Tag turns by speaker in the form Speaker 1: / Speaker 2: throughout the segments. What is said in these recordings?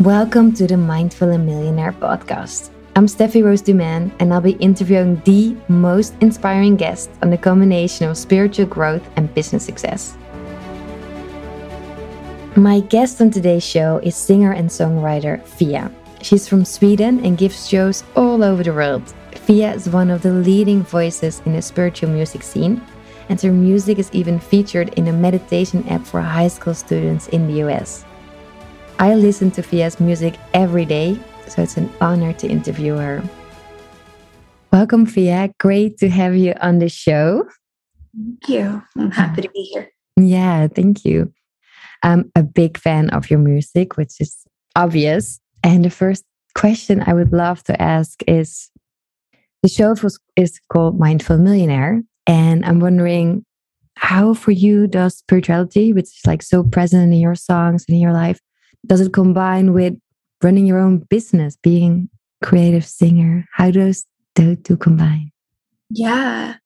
Speaker 1: Welcome to the Mindful and Millionaire podcast. I'm Steffy Roos Dumaine, and I'll be interviewing the most inspiring guest on the combination of spiritual growth and business success. My guest on today's show is singer and songwriter Fia. She's from Sweden and gives shows all over the world. Fia is one of the leading voices in the spiritual music scene, and her music is even featured in a meditation app for high school students in the US. I listen to Fia's music every day, so it's an honor to interview her. Welcome, Fia. Great to have you on the show.
Speaker 2: Thank you. I'm happy to be here.
Speaker 1: Yeah, thank you. I'm a big fan of your music, which is obvious. And the first question I would love to ask is the show was, is called Mindful Millionaire. And I'm wondering how for you does spirituality, which is like so present in your songs and in your life, does it combine with running your own business, being creative singer? How does the two combine?
Speaker 2: Yeah.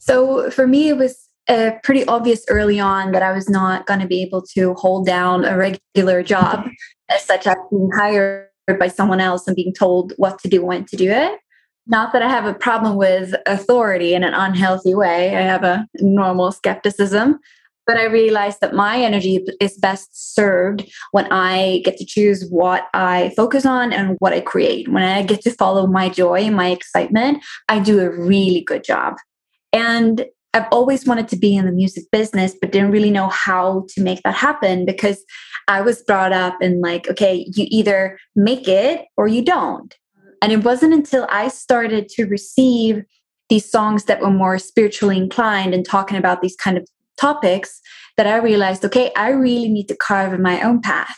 Speaker 2: So for me, it was uh, pretty obvious early on that I was not going to be able to hold down a regular job as such as being hired by someone else and being told what to do, when to do it. Not that I have a problem with authority in an unhealthy way. I have a normal skepticism, but I realized that my energy is best served when I get to choose what I focus on and what I create. When I get to follow my joy and my excitement, I do a really good job. And I've always wanted to be in the music business, but didn't really know how to make that happen because I was brought up in like, okay, you either make it or you don't. And it wasn't until I started to receive these songs that were more spiritually inclined and talking about these kind of topics that I realized, okay, I really need to carve my own path.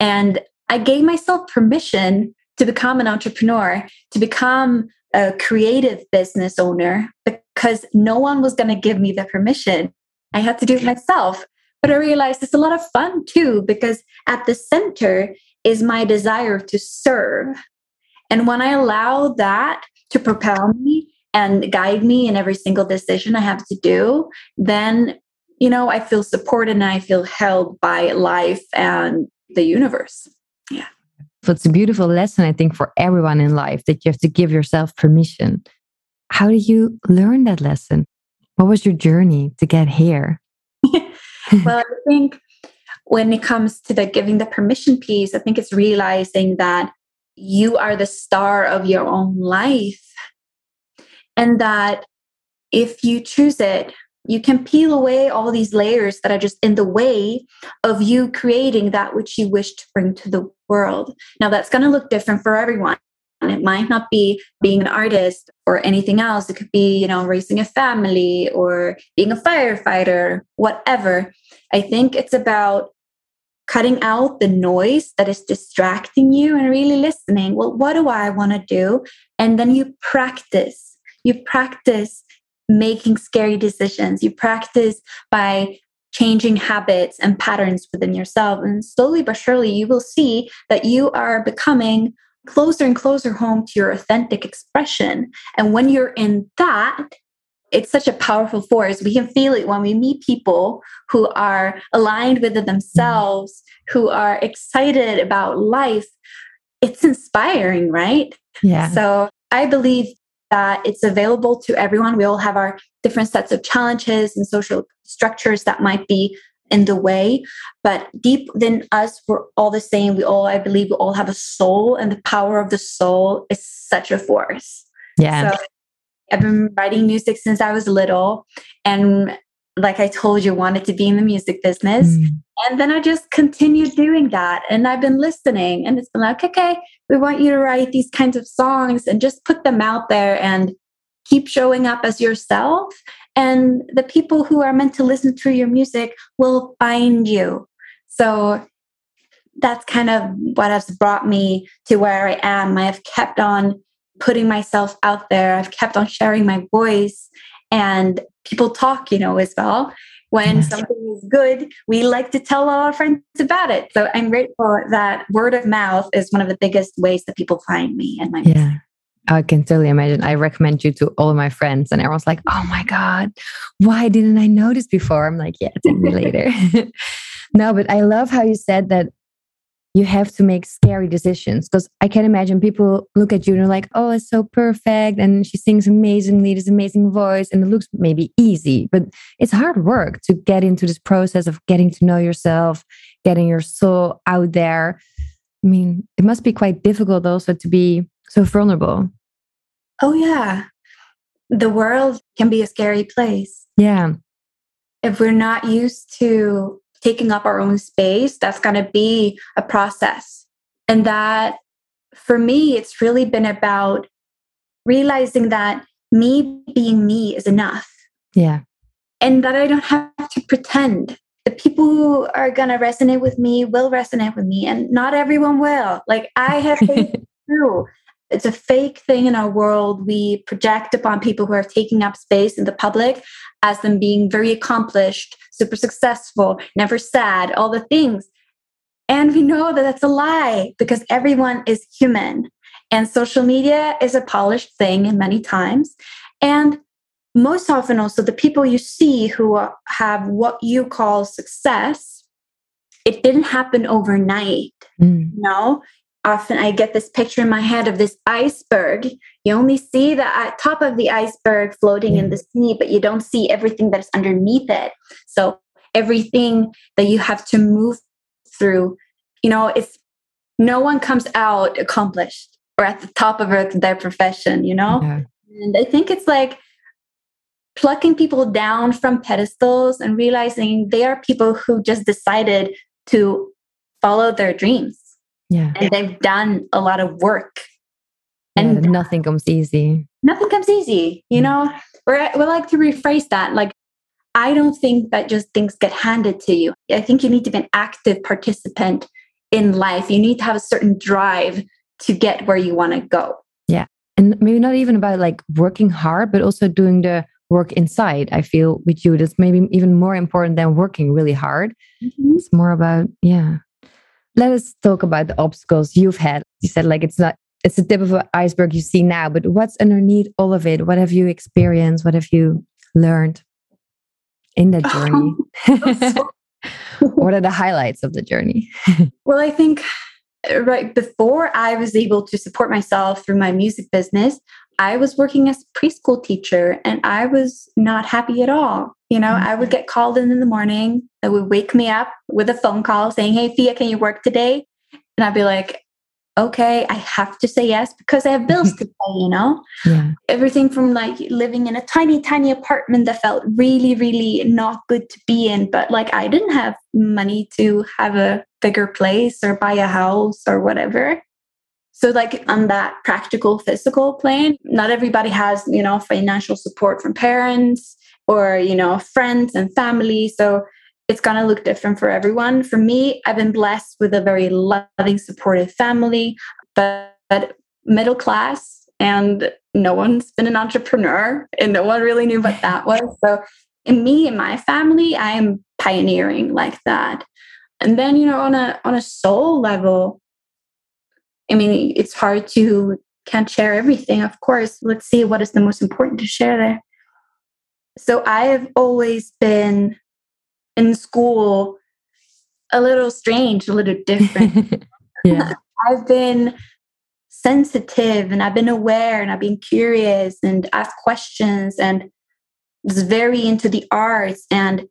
Speaker 2: And I gave myself permission to become an entrepreneur, to become a creative business owner, because no one was going to give me the permission. I had to do it myself. But I realized it's a lot of fun too, because at the center is my desire to serve. And when I allow that to propel me and guide me in every single decision I have to do, then you know, I feel supported and I feel held by life and the universe. Yeah.
Speaker 1: So it's a beautiful lesson, I think, for everyone in life that you have to give yourself permission. How did you learn that lesson? What was your journey to get here?
Speaker 2: well, I think when it comes to the giving the permission piece, I think it's realizing that you are the star of your own life. And that if you choose it, you can peel away all these layers that are just in the way of you creating that which you wish to bring to the world. Now, that's going to look different for everyone. And it might not be being an artist or anything else. It could be, you know, raising a family or being a firefighter, whatever. I think it's about cutting out the noise that is distracting you and really listening. Well, what do I want to do? And then you practice. You practice making scary decisions. You practice by changing habits and patterns within yourself. And slowly but surely, you will see that you are becoming closer and closer home to your authentic expression. And when you're in that, it's such a powerful force. We can feel it when we meet people who are aligned with themselves, who are excited about life. It's inspiring, right?
Speaker 1: Yeah.
Speaker 2: So I believe that it's available to everyone. We all have our different sets of challenges and social structures that might be in the way. But deep within us, we're all the same. We all, I believe, we all have a soul, and the power of the soul is such a force.
Speaker 1: Yeah. So
Speaker 2: I've been writing music since I was little. And like I told you, wanted to be in the music business. Mm. And then I just continued doing that. And I've been listening and it's been like, okay, we want you to write these kinds of songs and just put them out there and keep showing up as yourself. And the people who are meant to listen to your music will find you. So that's kind of what has brought me to where I am. I have kept on putting myself out there, I've kept on sharing my voice, and people talk, you know, as well when yes. something is good, we like to tell all our friends about it. So I'm grateful that word of mouth is one of the biggest ways that people find me and my
Speaker 1: yeah. Music. I can totally imagine. I recommend you to all of my friends, and everyone's like, "Oh my god, why didn't I know this before?" I'm like, "Yeah, tell me later." no, but I love how you said that you have to make scary decisions because I can imagine people look at you and are like, oh, it's so perfect. And she sings amazingly, this amazing voice. And it looks maybe easy, but it's hard work to get into this process of getting to know yourself, getting your soul out there. I mean, it must be quite difficult also to be so vulnerable.
Speaker 2: Oh, yeah. The world can be a scary place.
Speaker 1: Yeah.
Speaker 2: If we're not used to taking up our own space, that's going to be a process. And that for me, it's really been about realizing that me being me is enough.
Speaker 1: Yeah.
Speaker 2: And that I don't have to pretend. The people who are going to resonate with me will resonate with me, and not everyone will. Like, I have too. It's a fake thing in our world. We project upon people who are taking up space in the public as them being very accomplished, super successful, never sad, all the things. And we know that that's a lie because everyone is human. And social media is a polished thing many times. And most often, also, the people you see who have what you call success, it didn't happen overnight. Mm. You know, often I get this picture in my head of this iceberg. You only see the uh, top of the iceberg floating in the sea, but you don't see everything that's underneath it. So everything that you have to move through, you know, it's no one comes out accomplished or at the top of their profession, you know? Yeah. And I think it's like plucking people down from pedestals and realizing they are people who just decided to follow their dreams
Speaker 1: yeah.
Speaker 2: And they've done a lot of work.
Speaker 1: Yeah, and nothing comes easy.
Speaker 2: Nothing comes easy, you know? Or we like to rephrase that. Like, I don't think that just things get handed to you. I think you need to be an active participant in life. You need to have a certain drive to get where you want to go.
Speaker 1: Yeah. And maybe not even about like working hard, but also doing the work inside. I feel with you, that's maybe even more important than working really hard. Mm-hmm. It's more about, yeah, let us talk about the obstacles you've had. You said like it's not it's the tip of an iceberg you see now, but what's underneath all of it? What have you experienced? What have you learned in that journey? what are the highlights of the journey?
Speaker 2: well, I think uh, right before I was able to support myself through my music business, I was working as a preschool teacher and I was not happy at all. You know, mm-hmm. I would get called in in the morning. It would wake me up with a phone call saying, Hey, Fia, can you work today? And I'd be like, okay, I have to say yes because I have bills to pay, you know?
Speaker 1: Yeah.
Speaker 2: Everything from like living in a tiny, tiny apartment that felt really, really not good to be in. But like I didn't have money to have a bigger place or buy a house or whatever. So, like on that practical, physical plane, not everybody has, you know, financial support from parents or, you know, friends and family. So, it's going to look different for everyone. For me, I've been blessed with a very loving, supportive family, but, middle class, and no one's been an entrepreneur, and no one really knew what that was. So, in me and my family, I am pioneering like that. And then, you know, on a on a soul level, I mean, it's hard to can't share everything, of course. Let's see what is the most important to share there. So I have always been in school a little strange, a little different.
Speaker 1: yeah.
Speaker 2: I've been sensitive and I've been aware and I've been curious and asked questions and was very into the arts. And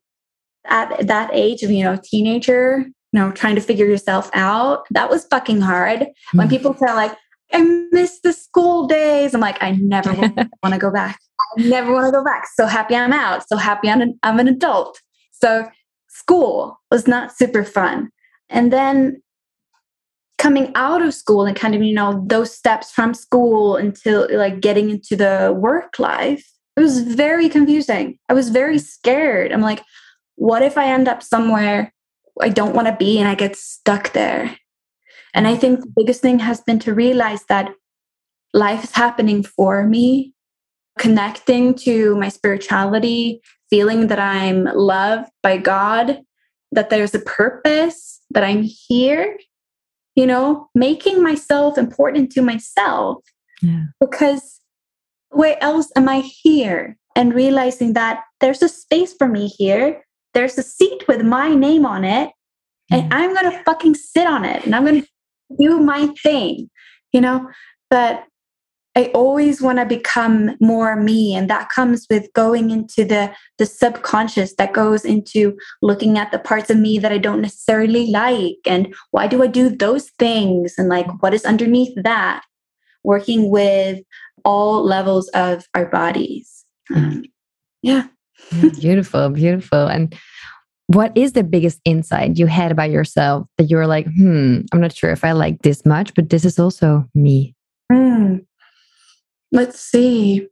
Speaker 2: at that age of, you know, teenager, you know, trying to figure yourself out. That was fucking hard. When hmm. people say like, I miss the school days, I'm like, I never want to go back. I never want to go back. So happy I'm out. So happy I'm an, I'm an adult. So school was not super fun. And then coming out of school and kind of, you know, those steps from school until like getting into the work life, it was very confusing. I was very scared. I'm like, what if I end up somewhere I don't want to be and I get stuck there. And I think the mm-hmm. biggest thing has been to realize that life is happening for me, connecting to my spirituality, feeling that I'm loved by God, that there's a purpose, that I'm here, you know, making myself important to myself.
Speaker 1: Yeah.
Speaker 2: Because where else am I here? And realizing that there's a space for me here there's a seat with my name on it and I'm going to fucking sit on it and I'm going to do my thing, you know? But I always want to become more me. And that comes with going into the, the subconscious that goes into looking at the parts of me that I don't necessarily like. And why do I do those things? And like, what is underneath that? Working with all levels of our bodies. Um,
Speaker 1: yeah. Beautiful, beautiful. And what is the biggest insight you had about yourself that you were like, hmm, I'm not sure if I like this much, but this is also me?
Speaker 2: Mm. Let's see.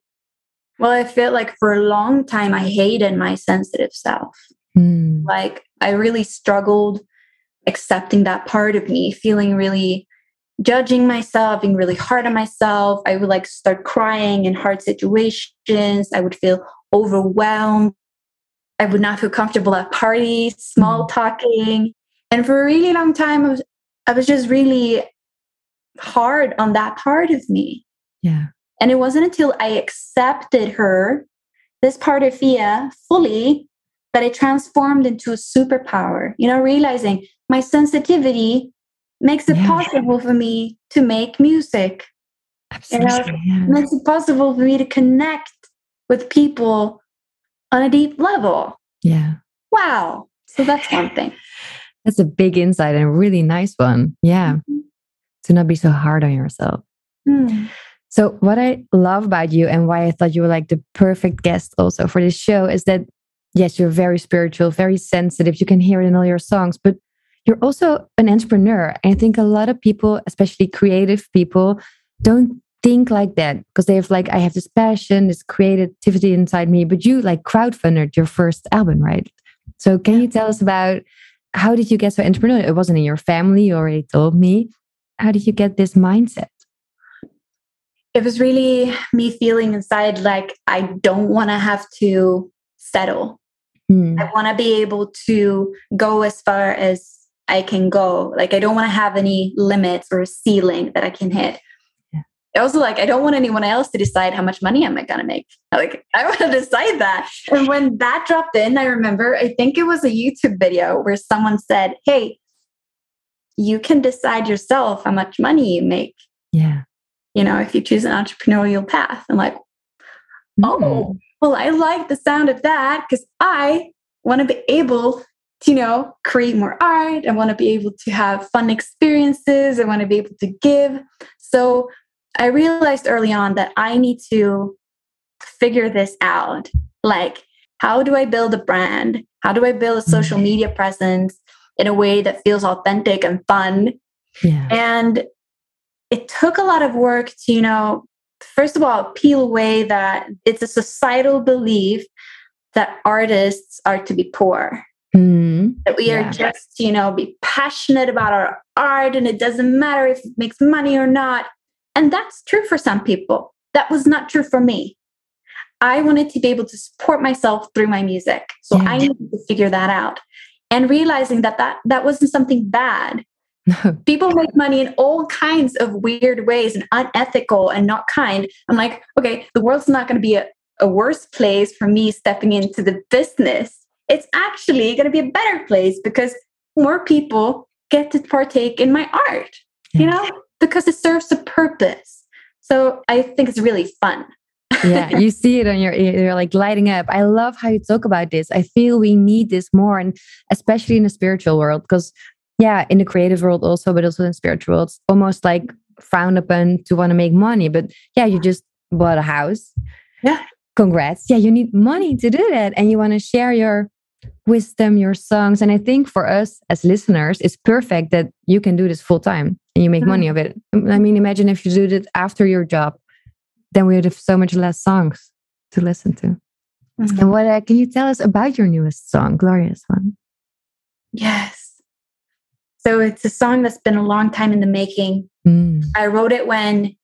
Speaker 2: Well, I feel like for a long time I hated my sensitive self. Mm. Like I really struggled accepting that part of me, feeling really judging myself, being really hard on myself. I would like start crying in hard situations. I would feel overwhelmed. I would not feel comfortable at parties, small mm. talking. And for a really long time, I was, I was just really hard on that part of me.
Speaker 1: Yeah.
Speaker 2: And it wasn't until I accepted her, this part of Fia, fully, that it transformed into a superpower. You know, realizing my sensitivity makes it yeah. possible for me to make music.
Speaker 1: Absolutely.
Speaker 2: You know, yeah. makes it possible for me to connect with people on a deep level.
Speaker 1: Yeah.
Speaker 2: Wow. So that's one thing.
Speaker 1: That's a big insight and a really nice one. Yeah. Mm-hmm. To not be so hard on yourself. Mm. So, what I love about you and why I thought you were like the perfect guest also for this show is that, yes, you're very spiritual, very sensitive. You can hear it in all your songs, but you're also an entrepreneur. And I think a lot of people, especially creative people, don't think like that because they have like, I have this passion, this creativity inside me, but you like crowdfunded your first album, right? So, can you tell us about how did you get so entrepreneurial? It wasn't in your family, you already told me. How did you get this mindset?
Speaker 2: it was really me feeling inside like I don't want to have to settle. Mm. I want to be able to go as far as I can go. Like I don't want to have any limits or ceiling that I can hit. Yeah. Also, like I don't want anyone else to decide how much money am I gonna make. Like I want to decide that. And when that dropped in, I remember I think it was a YouTube video where someone said, "Hey, you can decide yourself how much money you make."
Speaker 1: Yeah
Speaker 2: you know, if you choose an entrepreneurial path. I'm like, oh, mm. well, I like the sound of that because I want to be able to, you know, create more art. I want to be able to have fun experiences. I want to be able to give. So I realized early on that I need to figure this out. Like, how do I build a brand? How do I build a social mm. media presence in a way that feels authentic and fun? Yeah. And it took a lot of work to, you know, first of all, peel away that it's a societal belief that artists are to be poor. Mm, that we yeah. are just, you know, be passionate about our art and it doesn't matter if it makes money or not. And that's true for some people. That was not true for me. I wanted to be able to support myself through my music. So yeah. I needed to figure that out. And realizing that, that that wasn't something bad. People make money in all kinds of weird ways and unethical and not kind. I'm like, okay, the world's not going to be a, a worse place for me stepping into the business. It's actually going to be a better place because more people get to partake in my art, you know, because it serves a purpose. So I think it's really fun.
Speaker 1: yeah, you see it on your you're like lighting up. I love how you talk about this. I feel we need this more and especially in the spiritual world because yeah, in the creative world also, but also in spiritual world, it's almost like frowned upon to want to make money. But yeah, you just bought a house.
Speaker 2: Yeah.
Speaker 1: Congrats. Yeah, you need money to do that. And you want to share your wisdom, your songs. And I think for us as listeners, it's perfect that you can do this full time and you make mm-hmm. money of it. I mean, imagine if you did it after your job, then we would have so much less songs to listen to. Mm-hmm. And what uh, can you tell us about your newest song, Glorious One?
Speaker 2: Yes. So it's a song that's been a long time in the making. Mm. I wrote it when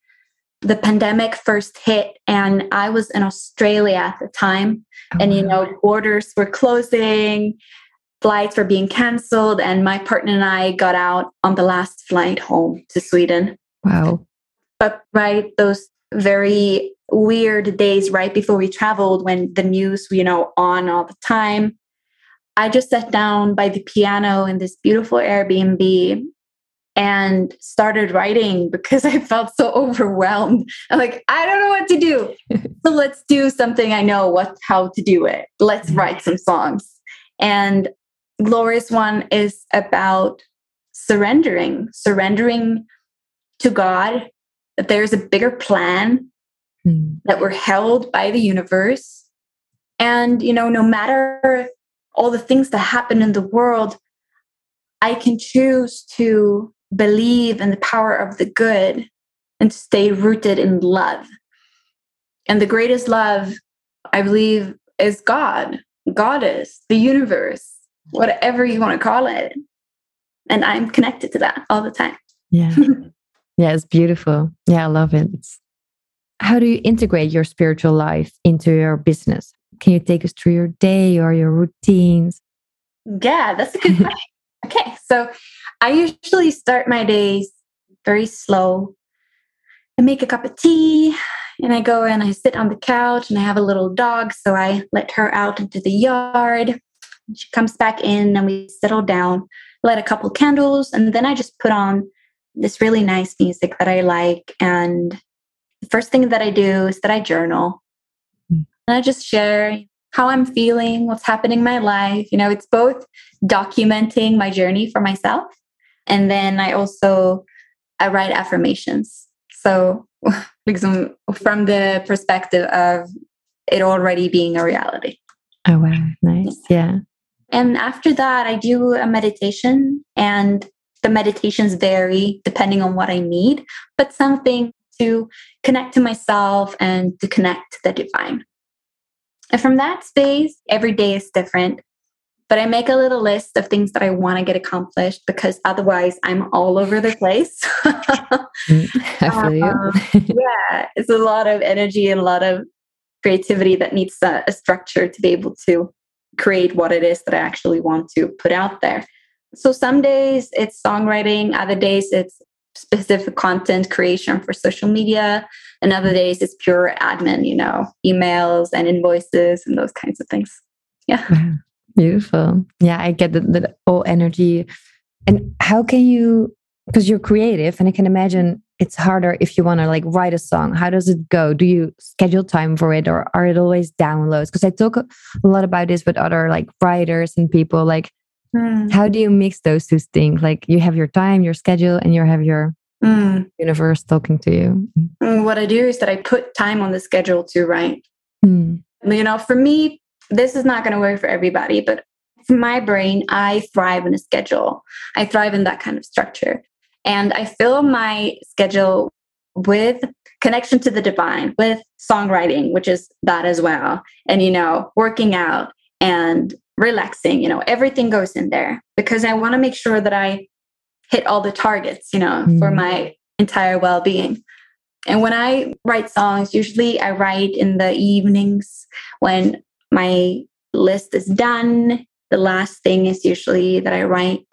Speaker 2: the pandemic first hit and I was in Australia at the time. Oh, and, you know, borders were closing, flights were being canceled, and my partner and I got out on the last flight home to Sweden.
Speaker 1: Wow.
Speaker 2: But, right, those very weird days right before we traveled when the news, you know, on all the time. I just sat down by the piano in this beautiful Airbnb and started writing because I felt so overwhelmed. I'm like, I don't know what to do. so let's do something I know what how to do it. Let's write some songs. And Glorious One is about surrendering, surrendering to God that there's a bigger plan, mm. that we're held by the universe. And, you know, no matter all the things that happen in the world, I can choose to believe in the power of the good and stay rooted in love. And the greatest love, I believe, is God, Goddess, the universe, whatever you want to call it. And I'm connected to that all the time.
Speaker 1: Yeah. yeah, it's beautiful. Yeah, I love it. How do you integrate your spiritual life into your business? Can you take us through your day or your routines?
Speaker 2: Yeah, that's a good question. okay, so I usually start my days very slow. I make a cup of tea and I go and I sit on the couch and I have a little dog. So I let her out into the yard. She comes back in and we settle down, light a couple candles, and then I just put on this really nice music that I like. And the first thing that I do is that I journal. Mm. And I just share how I'm feeling, what's happening in my life. You know, it's both documenting my journey for myself and then I also I write affirmations. So from the perspective of it already being a reality.
Speaker 1: Oh wow, nice. Yeah.
Speaker 2: And after that I do a meditation and the meditations vary depending on what I need, but something to connect to myself and to connect to the divine. And from that space, every day is different but I make a little list of things that I want to get accomplished because otherwise I'm all over the place.
Speaker 1: Mm, I feel you. Um,
Speaker 2: yeah, it's a lot of energy and a lot of creativity that needs a, a structure to be able to create what it is that I actually want to put out there. So some days it's songwriting, other days it's specific content creation for social media, and other days it's pure admin, you know, emails and invoices and those kinds of things. Yeah.
Speaker 1: Beautiful. Yeah, I get the, whole energy. And how can you, because you're creative, and I can imagine it's harder if you want to like write a song. How does it go? Do you schedule time for it or are it always downloads? Because I talk a lot about this with other like writers and people. Like, mm. how do you mix those two things? Like, you have your time, your schedule, and you have your mm. universe talking to you.
Speaker 2: Mm, what I do is that I put time on the schedule to write. Hmm. You know, for me, this is not going to work for everybody, but for my brain, I thrive in a schedule. I thrive in that kind of structure. And I fill my schedule with connection to the divine, with songwriting, which is that as well. And, you know, working out and relaxing, you know, everything goes in there because I want to make sure that I hit all the targets, you know, mm. for my entire well being. And when I write songs, usually I write in the evenings when my list is done. The last thing is usually that I write.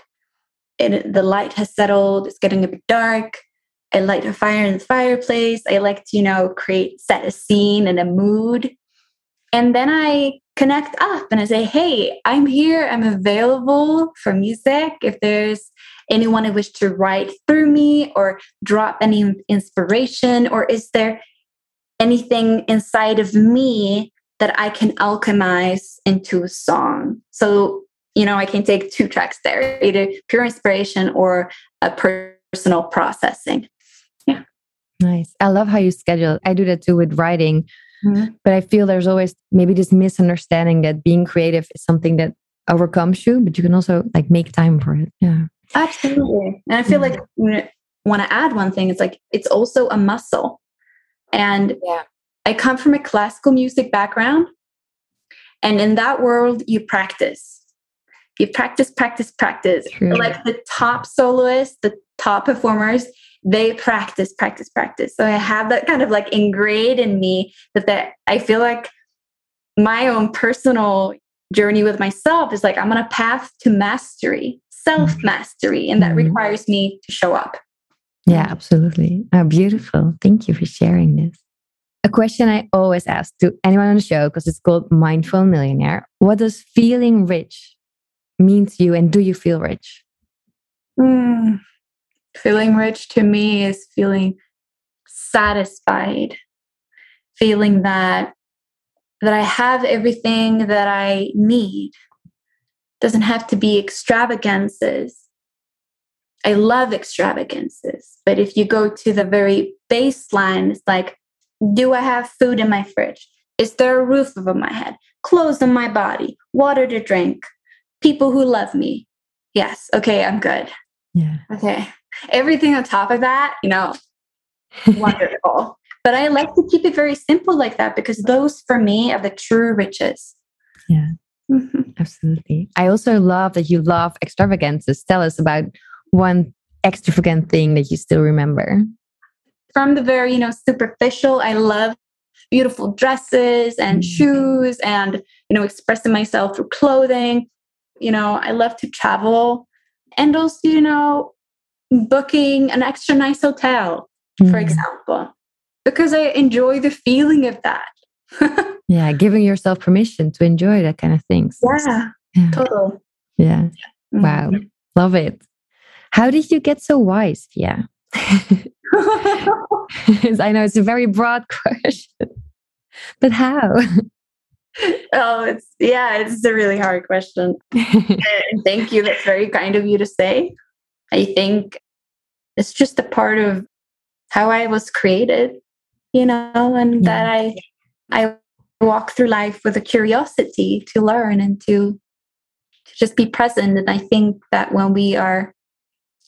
Speaker 2: It, the light has settled. It's getting a bit dark. I light a fire in the fireplace. I like to, you know, create, set a scene and a mood. And then I connect up and I say, hey, I'm here. I'm available for music. If there's anyone who wish to write through me or drop any inspiration, or is there anything inside of me that I can alchemize into a song. So, you know, I can take two tracks there, either pure inspiration or a personal processing. Yeah.
Speaker 1: Nice. I love how you schedule. I do that too with writing. Mm-hmm. But I feel there's always maybe this misunderstanding that being creative is something that overcomes you, but you can also like make time for it. Yeah.
Speaker 2: Absolutely. And I feel like when want to add one thing, it's like it's also a muscle. And yeah. I come from a classical music background. And in that world, you practice. You practice, practice, practice. True. Like the top soloists, the top performers, they practice, practice, practice. So I have that kind of like ingrained in me that that I feel like my own personal journey with myself is like I'm on a path to mastery, self mastery, and that mm-hmm. requires me to show up.
Speaker 1: Yeah, absolutely. Oh, beautiful. Thank you for sharing this. A question I always ask to anyone on the show, because it's called Mindful Millionaire. What does feeling rich mean to you? And do you feel rich?
Speaker 2: Mm, feeling rich to me is feeling satisfied, feeling that that I have everything that I need. Doesn't have to be extravagances. I love extravagances, but if you go to the very baseline, it's like, do I have food in my fridge? Is there a roof over my head? Clothes on my body? Water to drink? People who love me? Yes. Okay, I'm good.
Speaker 1: Yeah.
Speaker 2: Okay. Everything on top of that, you know, wonderful. But I like to keep it very simple like that because those for me are the true riches.
Speaker 1: Yeah. Mm-hmm. Absolutely. I also love that you love extravagances. Tell us about one extravagant thing that you still remember.
Speaker 2: From the very, you know, superficial, I love beautiful dresses and mm. shoes and, you know, expressing myself through clothing. You know, I love to travel and also, you know, booking an extra nice hotel, mm. for example, because I enjoy the feeling of that.
Speaker 1: yeah, giving yourself permission to enjoy that kind of things.
Speaker 2: Yeah, yeah. total.
Speaker 1: Yeah. Mm. Wow. Love it. How did you get so wise? Yeah. I know it's a very broad question, but how?
Speaker 2: oh, it's yeah, it's a really hard question. thank you. That's very kind of you to say. I think it's just a part of how I was created, you know, and yeah. that I I walk through life with a curiosity to learn and to to just be present. And I think that when we are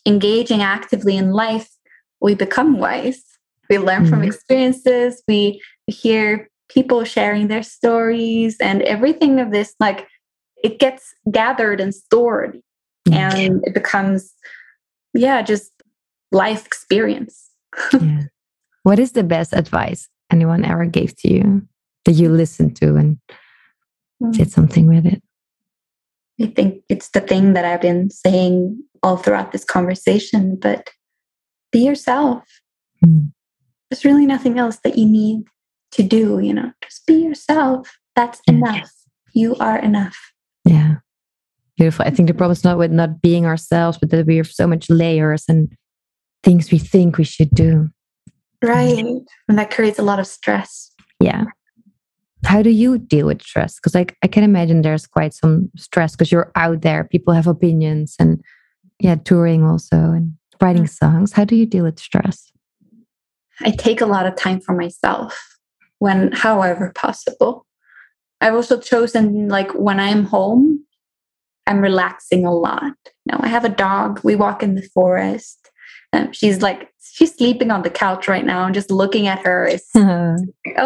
Speaker 2: engaging actively in life, we become wise. We learn mm-hmm. from experiences. We hear people sharing their stories and everything of this like it gets gathered and stored and it becomes yeah just life experience
Speaker 1: yeah. what is the best advice anyone ever gave to you that you listened to and mm. did something with it
Speaker 2: i think it's the thing that i've been saying all throughout this conversation but be yourself mm. there's really nothing else that you need to do, you know, just be yourself. That's enough. You are enough.
Speaker 1: Yeah. Beautiful. I think the mm-hmm. problem is not with not being ourselves, but that we have so much layers and things we think we should do.
Speaker 2: Right. And that creates a lot of stress.
Speaker 1: Yeah. How do you deal with stress? Because like I can imagine there's quite some stress because you're out there, people have opinions and yeah, touring also and writing mm. songs. How do you deal with stress?
Speaker 2: I take a lot of time for myself when however possible. I've also chosen like when I'm home, I'm relaxing a lot. Now I have a dog. We walk in the forest. Um, she's like she's sleeping on the couch right now, and just looking at her is oh,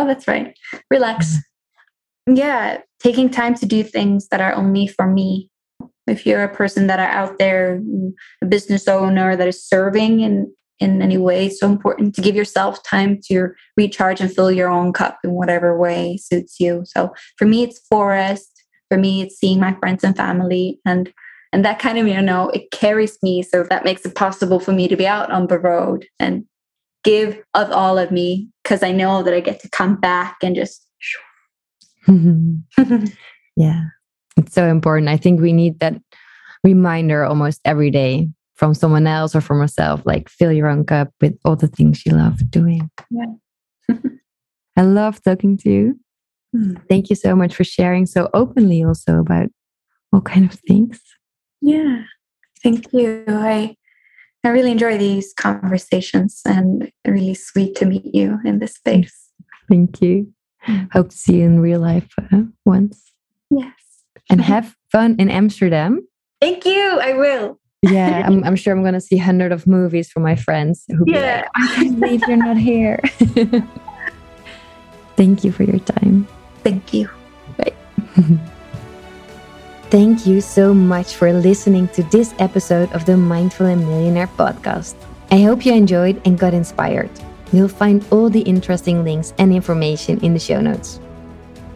Speaker 2: that's right. Relax. Yeah, taking time to do things that are only for me. If you're a person that are out there, a business owner that is serving in in any way. So important to give yourself time to recharge and fill your own cup in whatever way suits you. So for me, it's forest. For me, it's seeing my friends and family and and that kind of you know it carries me so that makes it possible for me to be out on the road and give of all of me because i know that i get to come back and just
Speaker 1: yeah it's so important i think we need that reminder almost every day from someone else or from yourself like fill your own cup with all the things you love doing.
Speaker 2: Yeah.
Speaker 1: I love talking to you. Mm. thank you so much for sharing so openly also about all kind of things.
Speaker 2: Yeah. Thank you. I i really enjoy these conversations and really sweet to meet you in this space.
Speaker 1: Thank you. Mm. hope to see you in real life uh, once.
Speaker 2: Yes.
Speaker 1: And have fun in amsterdam.
Speaker 2: Thank you. I will
Speaker 1: yeah, I'm, I'm sure I'm going to see hundreds of movies from my friends who yeah. Like, I can't believe you're not here. Thank you for your time.
Speaker 2: Thank you.
Speaker 1: Bye. Thank you so much for listening to this episode of the Mindful and Millionaire podcast. I hope you enjoyed and got inspired. You'll find all the interesting links and information in the show notes.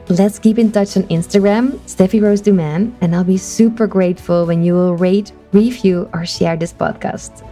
Speaker 1: Let's keep in touch on Instagram, Steffy Roos Dumaine, and I'll be super grateful when you will rate, review, or share this podcast.